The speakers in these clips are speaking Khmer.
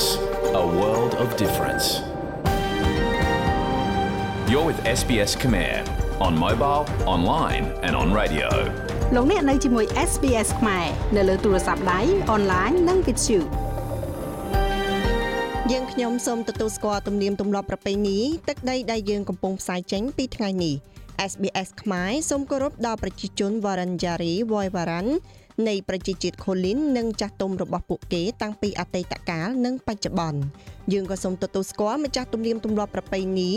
SBS, a world of difference. You're with SBS Khmer on mobile, online, and on radio. លោកអ្នកនៅជាមួយ SBS ខ្មែរនៅលើទូរស័ព្ទដៃអនឡាញនិងវិទ្យុយើងខ្ញុំសូមទទួលស្គាល់ទំនៀមទម្លាប់ប្រពៃណីទឹកដីដែលយើងកំពុងផ្សាយចេញពីថ្ងៃនេះ SBS ខ្មែរសូមគោរពដល់ប្រជាជនវ៉ារ៉ា ន់យ៉ារីវ៉យវ៉ារ៉ាន់នៃប្រជាជាតិខូលីននិងចាស់ទុំរបស់ពួកគេតាំងពីអតីតកាលនិងបច្ចុប្បន្នយើងក៏សូមទទួលស្គាល់ម្ចាស់ទំនៀមទម្លាប់ប្រពៃណី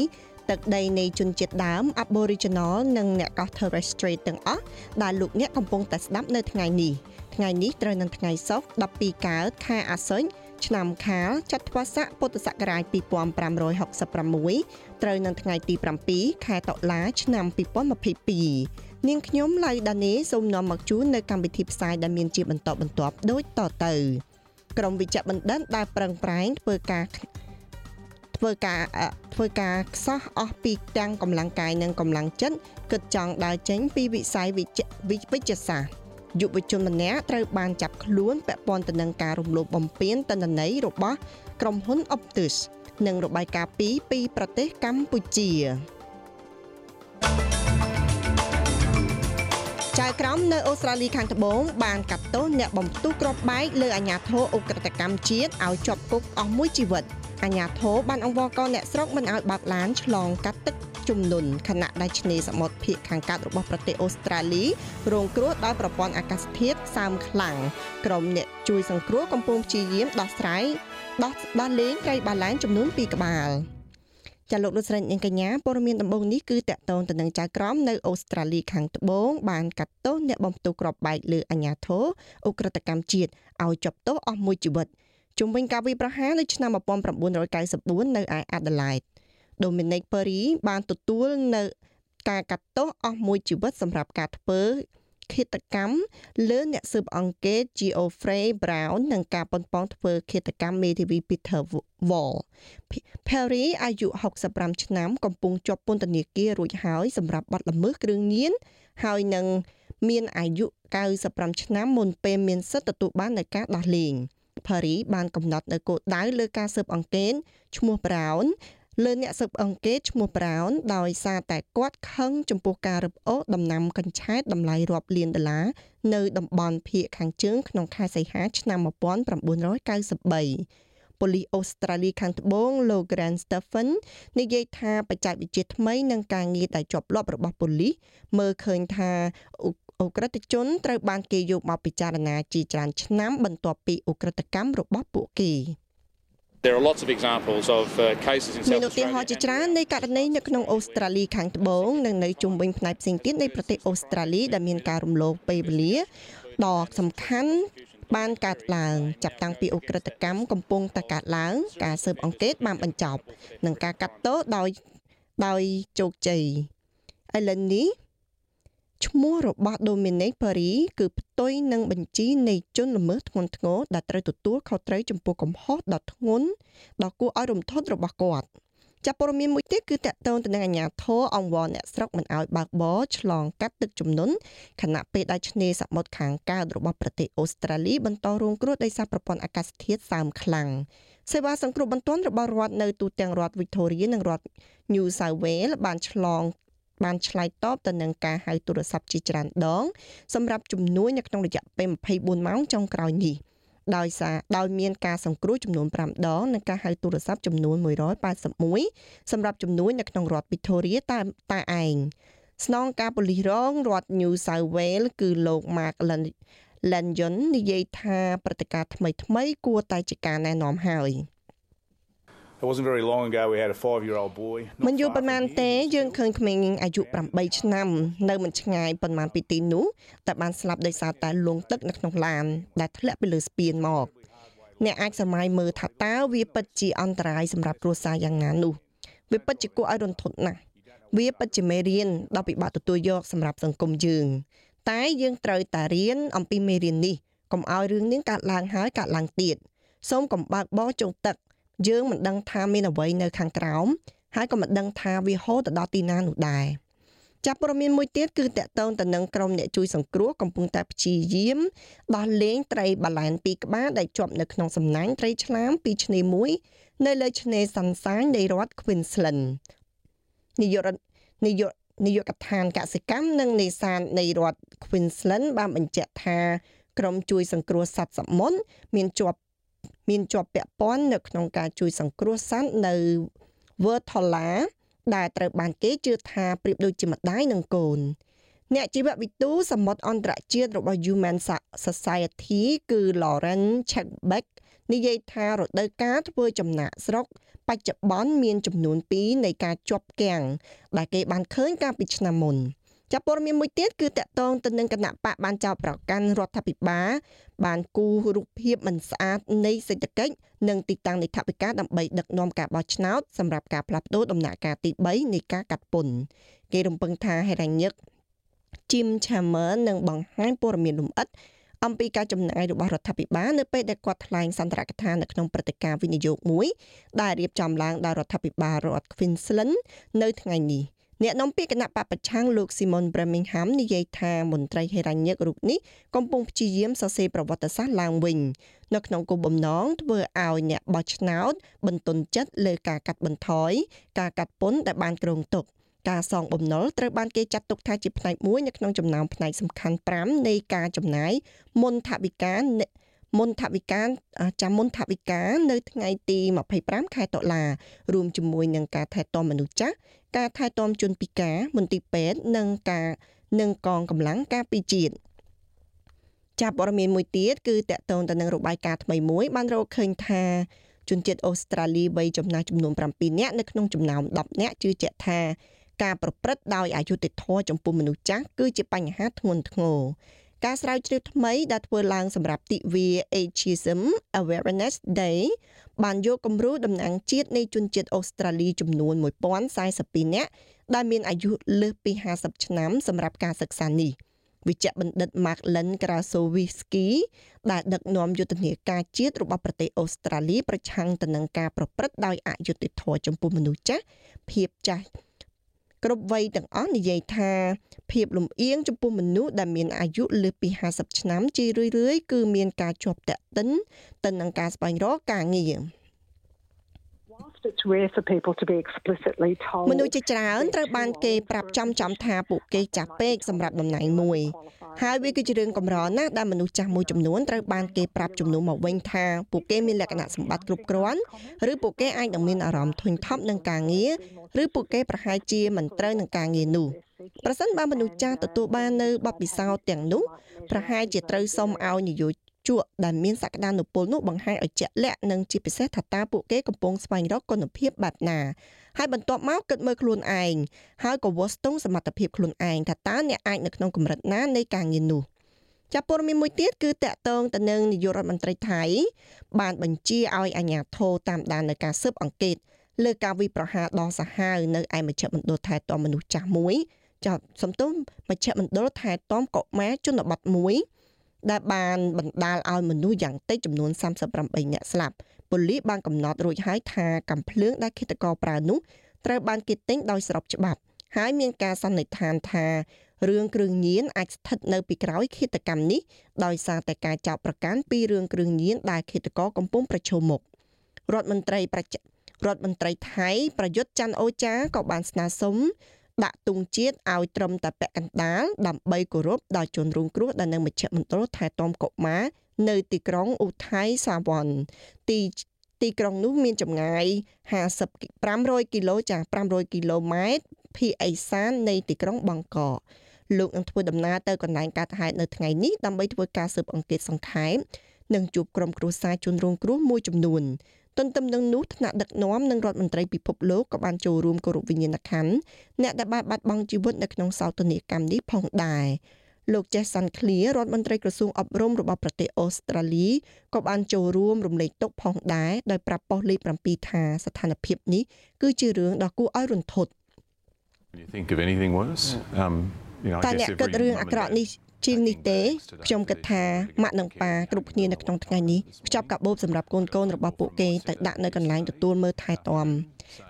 ទឹកដីនៃជនជាតិដើម Aboriginal និងអ្នកកោះ Torres Strait ទាំងអស់ដែលលោកអ្នកកំពុងតែស្ដាប់នៅថ្ងៃនេះថ្ងៃនេះត្រូវនឹងថ្ងៃសុក្រ12កើតខែអាសញ្ញឆ្នាំខាលចត្វាស័កពុទ្ធសករាជ2566ត្រូវនៅថ្ងៃទី7ខែតុលា ឆ្នាំ2022 នាងខ្ញុំឡៅដានេសូមនាំមកជូននៅកម្មវិធីផ្សាយដែលមានជាបន្តបន្ទាប់ដូចតទៅក្រុមវិជ្ជបណ្ឌិតដែលប្រឹងប្រែងធ្វើការធ្វើការធ្វើការខ្សោះអស់ពីទាំងកម្លាំងកាយនិងកម្លាំងចិត្តគិតចង់ដើរចេញពីវិស័យវិជ្ជវិជ្ជសាស្ត្រយុវជនម្នាក់ត្រូវបានចាប់ខ្លួនពាក់ព័ន្ធទៅនឹងការរំលោភបំពានតនន័យរបស់ក្រុមហ៊ុន Optus និងរបាយការណ៍ពីពីប្រទេសកម្ពុជា ចៅក្រមនៅអូស្ត្រាលីខាងត្បូងបានកាត់ទោសអ្នកបំផ្ទុះគ្រាប់បែកលើអាញាធរអ ுக ្រិតកម្មជាតិឲ្យជាប់គុកអស់មួយជីវិតអាញាធរបានអង្វរកអ្នកស្រុកមិនឲ្យបើកឡានឆ្លងកាត់ទឹកជំនន់ខណៈដែលឆ្នេរសមុទ្រភាគខាងកើតរបស់ប្រទេសអូស្ត្រាលីរងគ្រោះដោយប្រព័ន្ធអាកាសធាតុសើមខ្លាំងក្រុមអ្នកជួយសង្គ្រោះកំពុងព្យាយាមដោះស្រាយដោះដោះលែងត្រីបាឡែនចំនួន2ក្បាល ចាលោកលោកស្រីនាងកញ្ញាព័ត៌មានដំបូងនេះគឺតកតងទៅនឹងចៅក្រមនៅអូស្ត្រាលីខាងត្បូងបានកាត់ទោសអ្នកបំផ្ទុះគ្រាប់បែកលើអាញាធរអ ுக ្រិតកម្មជាតិឲ្យជាប់ទោសអស់មួយជីវិតជុំវិញការវិប្រហារនៅឆ្នាំ1994នៅឯ Adelaide Dominic Perry បានទទួលនៅការកាត់ទោសអស់មួយជីវិតសម្រាប់ការធ្វើ ឃាតកម្មលើអ្នកស៊ើបអង្កេត Geoffrey Brown និងការប៉ុនប៉ងធ្វើឃាតកម្មមេធាវី Peter Wall Perry អាយុ65ឆ្នាំ កំពុងជាប់ពន្ធនាគាររួចហើយសម្រាប់បទល្មើសគ្រឿងញៀនហើយនឹងមានអាយុ95ឆ្នាំមុនពេលមានសិទ្ធិទទួលបាននូវការដោះលែងផារីបានកំណត់នៅគោលដៅលើការស៊ើបអង្កេតឈ្មោះ Brown លើអ្នកស៊ើបអង្កេតឈ្មោះ Brown ដោយសារតែគាត់ខឹងចំពោះការរឹបអូសដំណាំកញ្ឆែតតម្លៃរាប់លានដុល្លារនៅតំបន់ភៀកខាងជើងក្នុងខែសីហាឆ្នាំ1993ប៉ូលីសអូស្ត្រាលីខាងត្បូងលោក Grant Stephen និយាយថាបច្ចេកវិទ្យាថ្មីនិងការងារដែលជាប់លាប់របស់ប៉ូលីសមើលឃើញថាអ ுக ្រិតជនត្រូវបានគេយកមកពិចារណាជាច្រើនឆ្នាំបន្ទាប់ពីអ ுக ្រិតកម្មរបស់ពួកគេ There are lots of examples of uh, cases in មាន South ឧទាហរណ៍ជាច្រើននៃករណីនៅក្នុងអូស្ត្រាលីខាងត្បូងនិងនៅជុំវិញផ្នែកផ្សេងទៀតនៃប្រទេសអូស្ត្រាលីដែលមានការរំលោភពេលវេលាដ៏សំខាន់បានកើតឡើងចាប់តាំងពីអ ுக ្រិតកម្មកំពុងតែកើតឡើង ការស៊ើបអង្កេតបានបញ្ចប់ និងការកាត់ទោសដោយដោយជោគជ័យឥឡូវនេះ ឈ្មោះរបស់ Dominic Perry គឺផ្ទុយនឹងបញ្ជីនៃជនល្មើសធ្ងន់ធ្ងរដែលត្រូវទទួលខុសត្រូវចំពោះកំហុសដ៏ធ្ងន់ដ៏គួរឲ្យរំភើបរបស់គាត់ចាប់ព័ត៌មានមួយទៀតគឺតកតងទៅនឹងអាញាធរអង្វរអ្នកស្រុកមិនឲ្យបើកបរឆ្លងកាត់ទឹកជំនន់ខណៈពេលដែលឆ្នេរសមុទ្រខាងកើតរបស់ប្រទេសអូស្ត្រាលីបន្តរងគ្រោះដោយសារប្រព័ន្ធអាកាសធាតុសើមខ្លាំងសេវាសង្គ្រោះបន្ទាន់របស់រដ្ឋនៅទូទាំងរដ្ឋ Victoria និងរដ្ឋ New South Wales បានឆ្លង បានឆ្លើយតបទៅនឹងការហៅទូរស័ព្ទជាច្រើនដង សម្រាប់ជំនួយនៅក្នុងរយៈពេល24ម៉ោងចុងក្រោយនេះដោយសារដោយមានការសង្គ្រោះចំនួន5ដងនិងការហៅទូរស័ព្ទចំនួន181សម្រាប់ជំនួយនៅក្នុងរដ្ឋ Victoria តែតែឯងស្នងការប៉ូលីសរងរដ្ឋ New South Wales គឺលោក Mark Lanyon និយាយថាព្រឹត្តិការណ៍ថ្មីថ្មីគួរតែជាការណែនាំហើយ។ It wasn't very long ago we had a 5-year-old boy. មិនយូរប៉ុន្មានទេយើងឃើញក្មេងអាយុ8ឆ្នាំនៅមិនឆ្ងាយប៉ុន្មានពីទីនោះតែបានស្លាប់ដោយសារតែលង់ទឹកនៅក្នុងឡានដែលធ្លាក់ពីលើស្ពានមកអ្នកអាចសម័យមើលថាតើវាពិតជាអន្តរាយសម្រាប់គ្រួសារយ៉ាងណានោះវាពិតជាគួរឲ្យរន្ធត់ណាស់វាពិតជាមេរៀនដ៏ពិបាកទទួលយកសម្រាប់សង្គមយើង តែយើងត្រូវតែរៀនអំពីមេរៀននេះកុំឲ្យរឿងនេះកើតឡើងហើយកើតឡើងទៀតសូមកុំបើកបោជងទឹក យើងមិនដឹងថាមានអ្វីនៅខាងក្រោមហើយក៏មិនដឹងថាវាហូរទៅដល់ទីណានោះដែរចាប់ព័ត៌មានមួយទៀតគឺតកតងទៅនឹងក្រុមអ្នកជួយសង្គ្រោះកំពុងតែព្យាយាមដោះលែងត្រីបាឡែនពីរក្បាលដែលជាប់នៅក្នុងសំណាញ់ត្រីឆ្លាមពីឆ្នេរមួយ នៅលើឆ្នេរសាន់សាញនៃរដ្ឋ Queensland នាយករដ្ឋនាយកនាយកដ្ឋានកសិកម្មនិងនេសាទនៃរដ្ឋ Queensland បានបញ្ជាក់ថាក្រុមជួយសង្គ្រោះសត្វសមុទ្រមានជាប់ មានជាប់ពាក់ព័ន្ធនៅក្នុងការជួយសង្គ្រោះសត្វនៅ Vertola ដែលត្រូវបានគេជឿថាប្រៀបដូចជាម្ដាយនិងកូនអ្នកជីវវិទូសមុទ្រអន្តរជាតិរបស់ Human Society គឺ Lauren Checkbeck និយាយថារដូវកាលធ្វើចំណាក់ស្រុក បច្ចុប្បន្នមានចំនួន2នៃការជាប់គាំងដែលគេបានឃើញកាលពីឆ្នាំមុន ចាប់ព័ត៌មានមួយទៀតគឺតកតងទៅនឹងគណៈបកបានចោទប្រកាន់រដ្ឋាភិបាលបានគូរូបភាពមិនស្អាតនៃសេដ្ឋកិច្ចនិងទីតាំងនៃថវិកាដើម្បីដឹកនាំការបោះឆ្នោតសម្រាប់ការផ្លាស់ប្តូរដំណាក់កាលទី3នៃការកាត់ពន្ធគេរំពឹងថាហេរ៉ាញឹក Jim Chalmers នឹងបង្ហាញព័ត៌មានលម្អិតអំពីការចំណាយរបស់រដ្ឋាភិបាលនៅពេលដែលគាត់ថ្លែងសន្ទរកថានៅក្នុងព្រឹត្តិការណ៍វិនិយោគមួយដែលរៀបចំឡើងដោយរដ្ឋាភិបាលរដ្ឋ Queensland នៅថ្ងៃនេះ អ្នកនាំពាក្យគណៈបពប្រឆាំងលោក Simon Birmingham និយាយថាមន្ត្រីហេរ៉ាញឹករូបនេះកំពុងព្យាយាមសរសេរប្រវត្តិសាស្ត្រឡើងវិញនៅក្នុងគោលបំណងធ្វើឲ្យអ្នកបោះឆ្នោតបន្ទន់ចិត្តលើការកាត់បន្ថយការកាត់ពន្ធដែលបានគ្រោងទុកការសងបំណុលត្រូវបានគេចាត់ទុកថាជាផ្នែកមួយនៅក្នុងចំណោមផ្នែកសំខាន់5នៃការចំណាយមុនថវិកា មុនថវិកាចាំមុនថវិកានៅថ្ងៃទី25ខែតុលារួមជាមួយនឹងការថែទាំមនុស្សចាស់ការថែទាំជនពិការមន្ទីរពេទ្យនិងការនិងកងកម្លាំងការពារជាតិចាប់ព័ត៌មានមួយទៀតគឺតកតងទៅនឹងរបាយការណ៍ថ្មីមួយបានរកឃើញថាជនជាតិអូស្ត្រាលីវ័យចំណាស់ចំនួន7នាក់នៅក្នុងចំណោម10នាក់ជឿជាក់ថាការប្រព្រឹត្តដោយអយុត្តិធម៌ចំពោះមនុស្សចាស់គឺជាបញ្ហាធ្ងន់ធ្ងរ ការស្រាវជ្រាវថ្មីដែលធ្វើឡើងសម្រាប់ទិវា Ageism Awareness Day បានយកគំរូតំណាងជាតិនៃជនជាតិអូស្ត្រាលីចំនួន1042នាក់ដែលមានអាយុលើសពី50ឆ្នាំសម្រាប់ការសិក្សានេះវិជ្ជបណ្ឌិត Mark Len Krasowiski ដែលដឹកនាំយុទ្ធនាការជាតិរបស់ប្រទេសអូស្ត្រាលីប្រឆាំងទៅនឹងការប្រព្រឹត្តដោយអយុត្តិធម៌ចំពោះមនុស្សចាស់ភាពចាស់ គ្រប់វ័យទាំងអស់និយាយថាភាពលំអៀងចំពោះមនុស្សដែលមានអាយុលើសពី50ឆ្នាំជារឿយៗគឺមានការជាប់តាក់ទិនទៅនឹងការស្វែងរកការងារ។មនុស្សជាច្រើនត្រូវបានគេប្រាប់ចំចំថាពួកគេចាស់ពេកសម្រាប់តំណែងមួយ ហើយវាគឺជារឿងកម្រណាស់ដែលមនុស្សចាស់មួយចំនួនត្រូវបានគេប្រាប់ជំនួសមកវិញថាពួកគេមានលក្ខណៈសម្បត្តិគ្រប់គ្រាន់ឬពួកគេអាចនឹងមានអារម្មណ៍ធុញថប់នឹងការងារឬពួកគេប្រហែលជាមិនត្រូវនឹងការងារនោះប្រសិនបើមនុស្សចាស់ទទួលបាននៅបទពិសោធន៍ទាំងនោះប្រហែលជាត្រូវសុំឲ្យនយោជកដែលមានសក្តានុពលនោះបង្ហាញឲ្យជាក់លាក់និងជាពិសេសថាតើពួកគេកំពុងស្វែងរកគុណភាពបែបណា ហើយបន្ទាប់មកគិតមើលខ្លួនឯងហើយក៏វាស់ស្ទង់សមត្ថភាពខ្លួនឯងថាតើអ្នកអាចនៅក្នុងកម្រិតណានៃការងារនោះចាប់ព័ត៌មានមួយទៀតគឺតកតងទៅនឹងនាយករដ្ឋមន្ត្រីថៃបានបញ្ជាឲ្យអាជ្ញាធរតាមដាននៅការស៊ើបអង្កេតលើការវិប្រហារដ៏សាហាវនៅឯមជ្ឈមណ្ឌលថែទាំមនុស្សចាស់មួយចាត់សំទោសមជ្ឈមណ្ឌលថែទាំកុមារជនបទមួយ ដែលបានបណ្ដាលឲ្យមនុស្សយ៉ាងតិចចំនួន38នាក់ស្លាប់ប៉ូលីសបានកំណត់រួចហើយថាកំភ្លើងដែលឃាតករប្រើនោះត្រូវបានគេទិញដោយស្របច្បាប់ ហើយមានការសន្និដ្ឋានថារឿងគ្រឿងញៀនអាចស្ថិតនៅពីក្រោយឃាតកម្មនេះដោយសារតែការចោទប្រកាន់ពីរឿងគ្រឿងញៀនដែលឃាតករកំពុងប្រឈមមុខរដ្ឋមន្ត្រីប្រជារដ្ឋមន្ត្រីថៃប្រយុទ្ធច័ន្ទអូចាក៏បានស្នើសុំ ដាក់ទង់ជាតិឲ្យត្រឹមតែពាក់កណ្ដាលដើម្បីគោរពដល់ជនរងគ្រោះដែលនៅមជ្ឈមណ្ឌលថែទាំកុមារនៅទីក្រុងអ៊ូថៃសាវ័នទីទីក្រុងនោះមានចម្ងាយ50 500គីឡូចាស់500គីឡូម៉ែត្រភាគឦសាននៃទីក្រុងបង់កកលោកនឹងធ្វើដំណើរទៅកន្លែងកើតហេតុនៅថ្ងៃនេះដើម្បីធ្វើការស៊ើបអង្កេតសង្ខេបនិងជួបក្រុមគ្រួសារជនរងគ្រោះមួយចំនួន ទន្ទឹមនឹងនោះថ្នាក់ដឹកនាំនិងរដ្ឋមន្ត្រីពិភពលោកក៏បានចូលរួមគោរពវិញ្ញាណក្ខន្ធអ្នកដែលបានបាត់បង់ជីវិតនៅក្នុងសោកនាដកម្មនេះផងដែរលោកចេះសាន់ឃ្លារដ្ឋមន្ត្រីក្រសួងអប់រំរបស់ប្រទេសអូស្ត្រាលីក៏បានចូលរួមរំលែកទុក្ខផងដែរដោយប្រាប់ប៉ុស្តិ៍លេខ7ថាស្ថានភាពនេះគឺជារឿងដ៏គួរឲ្យរន្ធត់ You think of anything worse? Um តើអ្នកគិតរឿងអាក្រក់នេះ ជាងនេះទេខ្ញុំគិតថាម៉ាក់និងប៉ាគ្រប់គ្នានៅក្នុងថ្ងៃនេះខ្ចប់កាបូបសម្រាប់កូនកូនរបស់ពួកគេទៅដាក់នៅកន្លែងទទួលមើលថែទាំ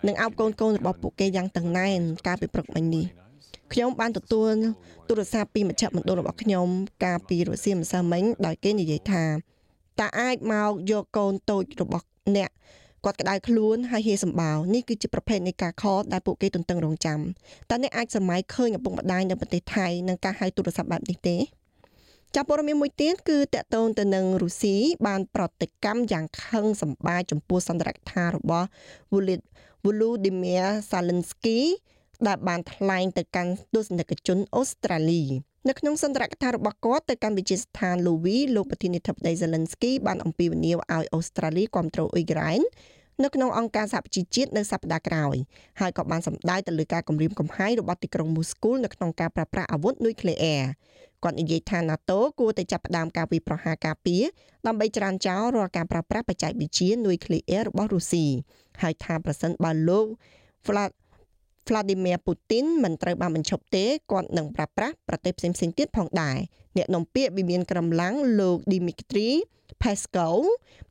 និងអោបកូនកូនរបស់ពួកគេយ៉ាងតឹងណែនកាលពីព្រឹកមិញនេះខ្ញុំបានទទួលទូរស័ព្ទពីមជ្ឈមណ្ឌលរបស់ខ្ញុំកាលពីរសៀលម្សិលមិញដោយគេនិយាយថាតើអាចមកយកកូនតូចរបស់អ្នក គាត់ក្តៅខ្លួនហើយហៀសម្បាវនេះគឺជាប្រភេទនៃការខលដែលពួកគេទន្ទឹងរង់ចាំតើអ្នកអាចសម័យឃើញឪពុកម្ដាយនៅប្រទេសថៃនឹងការហៅទូរស័ព្ទបែបនេះទេចាប់ព័ត៌មានមួយទៀតគឺតកតងទៅនឹងរុស្ស៊ីបានប្រតិកម្មយ៉ាងខឹងសម្បាចំពោះសន្ទរកថារបស់ Volodymyr Zelensky ដែលបានថ្លែងទៅកាន់ទស្សនិកជនអូស្ត្រាលី នៅក្នុងសន្ទរកថារបស់គាត់ទៅកាន់វិទ្យាស្ថាន Louis លោកប្រធានាធិបតី Zelensky បានអំពាវនាវឲ្យអូស្ត្រាលីគ្រប់គ្រងអ៊ុយក្រែននៅក្នុងអង្គការសហប្រជាជាតិនៅសប្តាហ៍ក្រោយហើយក៏បានសម្ដៅទៅលើការគម្រាមកំហែងរបស់ទីក្រុងមូស្គូនៅក្នុងការប្រើប្រាស់អាវុធនុយក្លេអ៊ែរគាត់និយាយថា NATO គួរតែចាប់ផ្ដើមការវិប្រហារការពារដើម្បីច្រានចោលរាល់ការប្រើប្រាស់បច្ចេកវិទ្យានុយក្លេអ៊ែររបស់រុស្ស៊ីហើយថាប្រសិនបើលោក Vlad Vladimir Putin មិនត្រូវបានបញ្ឈប់ទេគាត់នឹងប្រើប្រាស់ប្រទេសផ្សេងៗទៀតផងដែរអ្នកនាំពាក្យវិមានក្រមឡាំងលោក Dmitry Peskov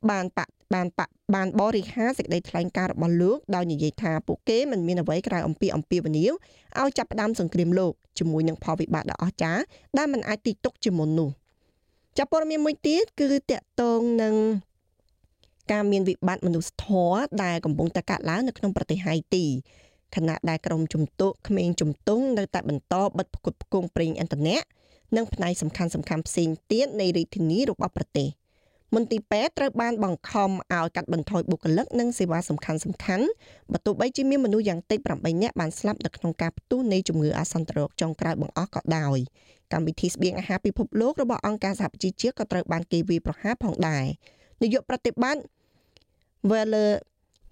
បានបបានបានបរិហាសេចក្តីថ្លែងការណ៍របស់លោកដោយនិយាយថាពួកគេមិនមានអ្វីក្រៅអំពីអំពីវនីវឲ្យចាប់ផ្ដើមសង្គ្រាមលោកជាមួយនឹងផលវិបាកដ៏អស្ចារ្យដែលមិនអាចទីទុកជាមុននោះចាប់ព័ត៌មានមួយទៀតគឺតកតងនឹងការមានវិបត្តិមនុស្សធម៌ដែលកំពុងតែកើតឡើងនៅក្នុងប្រទេសហៃទី ខណៈដែលក្រុមជំទក់ក្មេងជំទង់នៅតែបន្តបិទផ្គត់ផ្គង់ប្រេងឥន្ធនៈនិងផ្នែកសំខាន់សំខាន់ផ្សេងទៀតនៃរាជធានីរបស់ប្រទេសមន្ទីរពេទ្យត្រូវបានបង្ខំឲ្យកាត់បន្ថយបុគ្គលិកនិងសេវាសំខាន់សំខាន់បើទោះបីជាមានមនុស្សយ៉ាងតិច8នាក់បានស្លាប់នៅក្នុងការផ្ទុះនៃជំងឺអាសន្នរោគចុងក្រោយបង្អស់ក៏ដោយកម្មវិធីស្បៀងអាហារពិភពលោករបស់អង្គការសហប្រជាជាតិក៏ត្រូវបានគេវាយប្រហារផងដែរនាយកប្រតិបត្តិ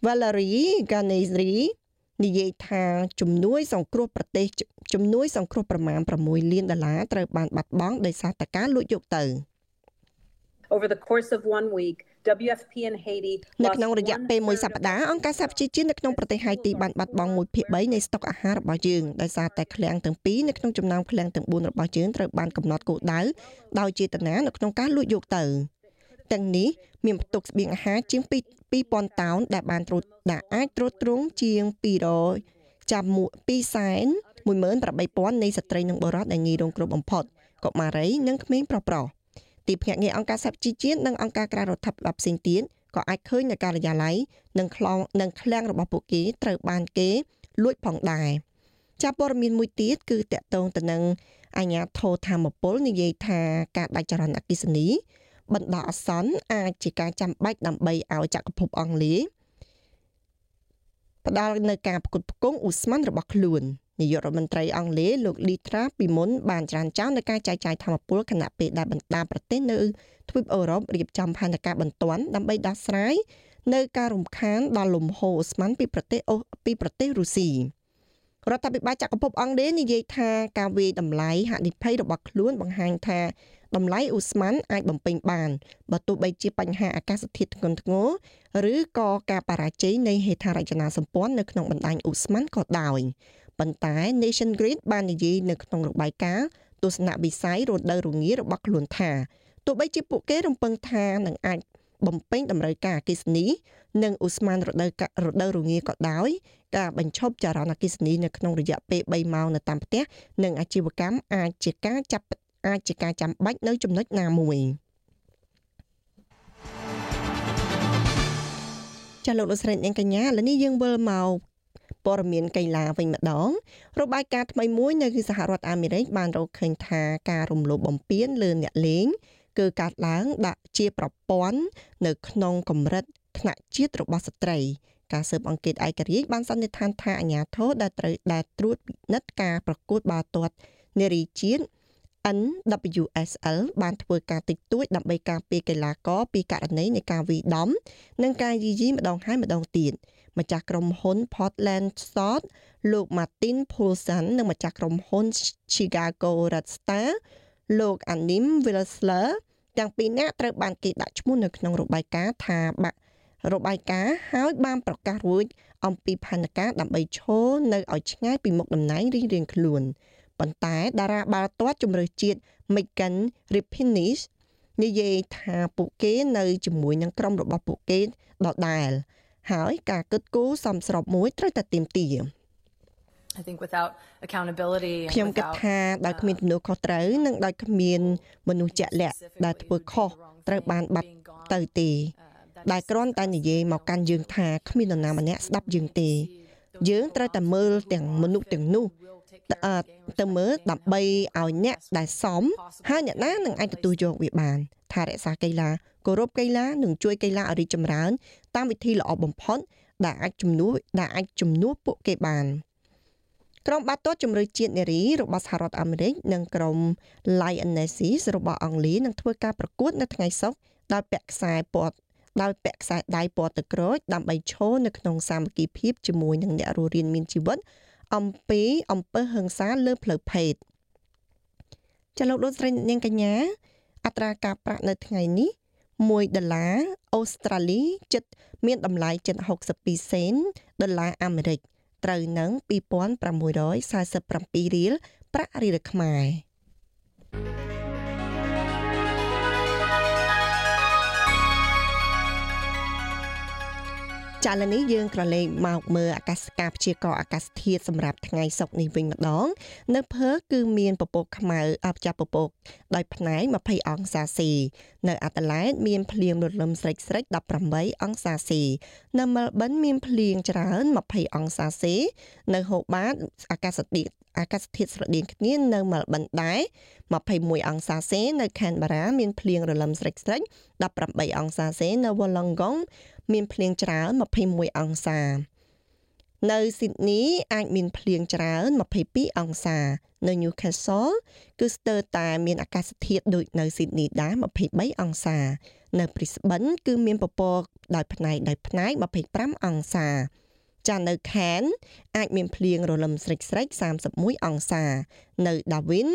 Valerie Ganezri និយាយថាជំនួយសង្គ្រោះប្រទេសជំនួយសង្គ្រោះប្រមាណ6លានដុល្លារត្រូវបានបាត់បង់ដោយសារតែការលួចយកទៅ Over the course of one week WFP in Haiti នៅក្នុងរយៈពេលមួយសប្តាហ៍អង្គការសហប្រជាជាតិនៅក្នុងប្រទេសហៃទីបានបាត់បង់1ភាគ3នៃស្តុកអាហាររបស់យើងដោយសារតែឃ្លាំងទាំងពីរនៅក្នុងចំណោមឃ្លាំងទាំង4របស់យើងត្រូវបានកំណត់គោលដៅដោយចេតនានៅក្នុងការលួចយកទៅ ទាំងនេះមានផ្ទុកស្បៀងអាហារជាង2000តោនដែលបានត្រួតដែលអាចត្រួតត្រងជាង200ចាប់2សែន18000នៃស្ត្រីនិងបុរសដែលងាយរងគ្រោះបំផុតកុមារីនិងក្មេងប្រុសប្រុសទីភ្នាក់ងារអង្គការសហជីវជាតិនិងអង្គការក្រៅរដ្ឋាភិបាលផ្សេងទៀតក៏អាចឃើញនៅការិយាល័យនិងខ្លងនិងឃ្លាំងរបស់ពួកគេត្រូវបានគេលួចផងដែរចាប់ព័ត៌មានមួយទៀតគឺតកតងទៅនឹងអាញាធរធម្មពលនិយាយថាការដាច់ចរន្តអគ្គិសនី បណ្ដោះអាសន្នអាចជាការចាំបាច់ដើម្បីឲ្យចក្រភពអង់គ្លេសផ្ដល់នៅការផ្គត់ផ្គង់អ៊ូស្មန်របស់ខ្លួននាយករដ្ឋមន្ត្រីអង់គ្លេសលោក Liz Truss ពីមុនបានច្រានចោលនៅការចែកចាយធម្មពលគណៈពេលដែលបណ្ដាប្រទេសនៅទ្វីបអឺរ៉ុបរៀបចំផែនការបន្ទាន់ដើម្បីដោះស្រាយនៅការរំខានដល់លំហូរអូស្មန်ពីប្រទេសពីប្រទេសរុស្ស៊ី រដ្ឋាភិបាលចក្រភពអង់គ្លេសនិយាយថាការវាយតម្លៃហានិភ័យរបស់ខ្លួនបង្ហាញថាតម្លៃអ៊ូស្មានអាចបំពេញបានបើទោះបីជាបញ្ហាអាកាសធាតុធ្ងន់ធ្ងរឬក៏ការបរាជ័យនៃហេដ្ឋារចនាសម្ព័ន្ធនៅក្នុងបណ្ដាញអ៊ូស្មានក៏ដោយប៉ុន្តែ Nation Grid បាននិយាយនៅក្នុងរបាយការណ៍ទស្សនវិស័យរដូវរងារបស់ខ្លួនថាទោះបីជាពួកគេរំពឹងថានឹងអាច បំពេញតម្រូវការអគិសនី និងឧស្ម័នរដូវរដូវរងាក៏ដោយការបញ្ឈប់ចរន្តអគិសនីនៅក្នុងរយៈពេល3ម៉ោងនៅតាមផ្ទះនិងអាជីវកម្មអាចជាការចាប់អាចជាការចាំបាច់នៅចំណុចណាមួយចាលោកលោកស្រីអ្នកកញ្ញាឥឡូវនេះយើងវិលមកព័ត៌មានកីឡាវិញម្ដងរបាយការណ៍ថ្មីមួយនៅសហរដ្ឋអាមេរិកបានរកឃើញថាការរំលោភបំពានលើអ្នកលេង គឺកើតឡើងដាក់ជាប្រព័ន្ធនៅក្នុងកម្រិតថ្នាក់ជាតិរបស់ស្ត្រីការស៊ើបអង្កេតឯករាជ្យបានសន្និដ្ឋានថាអាញាធរដែលត្រូវដែលត្រួតពិនិត្យការប្រកួតបាល់ទាត់នារីជាតិ NWSL បានធ្វើការតិចតួចដើម្បីការពារកីឡាករពីករណីនៃការវាយដំ និងការយីយីម្ដងហើយម្ដងទៀតម្ចាស់ក្រុមហ៊ុន Portland Salt លោក Martin Poulsen និងម្ចាស់ក្រុមហ៊ុន Chicago Red Star លោក Anim Wilsler ទាំងពីរនាក់ត្រូវបានគេដាក់ឈ្មោះនៅក្នុងរបាយការណ៍ថាបាក់របាយការណ៍ហើយបានប្រកាសរួចអំពីផែនការដើម្បីឈរនៅឲ្យឆ្ងាយពីមុខតំណែងរៀងៗខ្លួន។ប៉ុន្តែតារាបាល់ទាត់ជំរឿជាតិ Megan Rapinoe និយាយថាពួកគេនៅជាមួយនឹងក្រុមរបស់ពួកគេដដែលហើយការគិតគូរសំស្របមួយត្រូវតែទៀមទា I think without accountability ខ្ញុំគិតថាដោយគ្មានទំនួលខុសត្រូវនិងដោយគ្មានមនុស្សជាក់លាក់ដែលធ្វើខុសត្រូវបានបាត់ទៅទេ ដែលគ្រាន់តែនិយាយមកកាន់យើងថាគ្មាននរណាម្នាក់ស្ដាប់យើងទេ យើងត្រូវតែមើលទាំងមនុស្សទាំងនោះទៅមើលដើម្បីឲ្យអ្នកដែលសមហើយអ្នកណានឹងអាចទទួលយកវាបាន ថារក្សាកីឡាគោរពកីឡានិងជួយកីឡាឲ្យរីកចម្រើន តាមវិធីល្អបំផុតដែលអាចជំនួសដែលអាចជំនួសពួកគេបាន ក្រុមបាល់ទាត់ជម្រើសជាតិនារីរបស់សហរដ្ឋអាមេរិកនិងក្រុម Lionesses របស់អង់គ្លេសនឹងធ្វើការប្រកួតនៅថ្ងៃសុក្រដោយពាក់ខ្សែពណ៌ដោយពាក់ខ្សែដៃពណ៌ទឹកក្រូចដើម្បីឈរនៅក្នុងសាមគ្គីភាពជាមួយនឹងអ្នករស់រានមានជីវិតអំពីអំពើហិង្សាលើផ្លូវភេទចាលោកលោកស្រីនាងកញ្ញា អត្រាការប្រាក់នៅថ្ងៃនេះ1ដុល្លារអូស្ត្រាលីចិត្តមានតម្លៃជិត62សេនដុល្លារអាមេរិក ត្រូវនឹង2647រៀលប្រាក់រៀលខ្មែរ ចាលនេះយើងក្រឡេកមកមើលអាកាសការព្យាករណ៍អាកាសធាតុសម្រាប់ថ្ងៃសុក្រនេះវិញម្ដង នៅភើគឺមានពពកខ្មៅអបចាប់ពពកដោយផ្នែក20អង្សាសេនៅអាតាឡែតមានភ្លៀងរលឹមស្រិចស្រិច18អង្សាសេនៅមែលប៊នមានភ្លៀងច្រើន20អង្សាសេ នៅហូបាតអាកាសធាតុអាកាសធាតុស្រដៀងគ្នានៅមែលប៊នដែរ21អង្សាសេ នៅខេនបារ៉ាមានភ្លៀងរលឹមស្រិចស្រិច18អង្សាសេ នៅវ៉ាឡង់កុង មានភ្លៀងច្រើន21អង្សា នៅស៊ីដនីអាចមានភ្លៀងច្រើន22អង្សា នៅ Newcastle គឺស្ទើរតែមានអាកាសធាតុដូចនៅស៊ីដនីដែរ23អង្សា នៅ Brisbane គឺមានពពកដោយផ្នែកដោយផ្នែក25អង្សាចានៅខេនអាចមានភ្លៀងរលឹមស្រិចស្រិច31អង្សា នៅ Darwin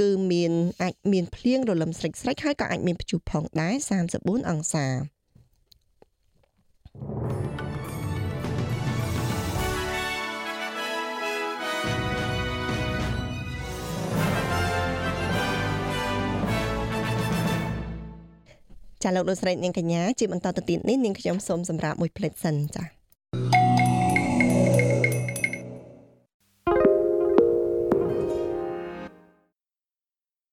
គឺមានអាចមានភ្លៀងរលឹមស្រិចស្រិចហើយក៏អាចមានព្យុះផងដែរ34អង្សា ចាលោកលោកស្រីនាងកញ្ញាជាបន្តទៅទៀតនេះនាងខ្ញុំសូមសម្រាប់មួយផ្លេចសិនចា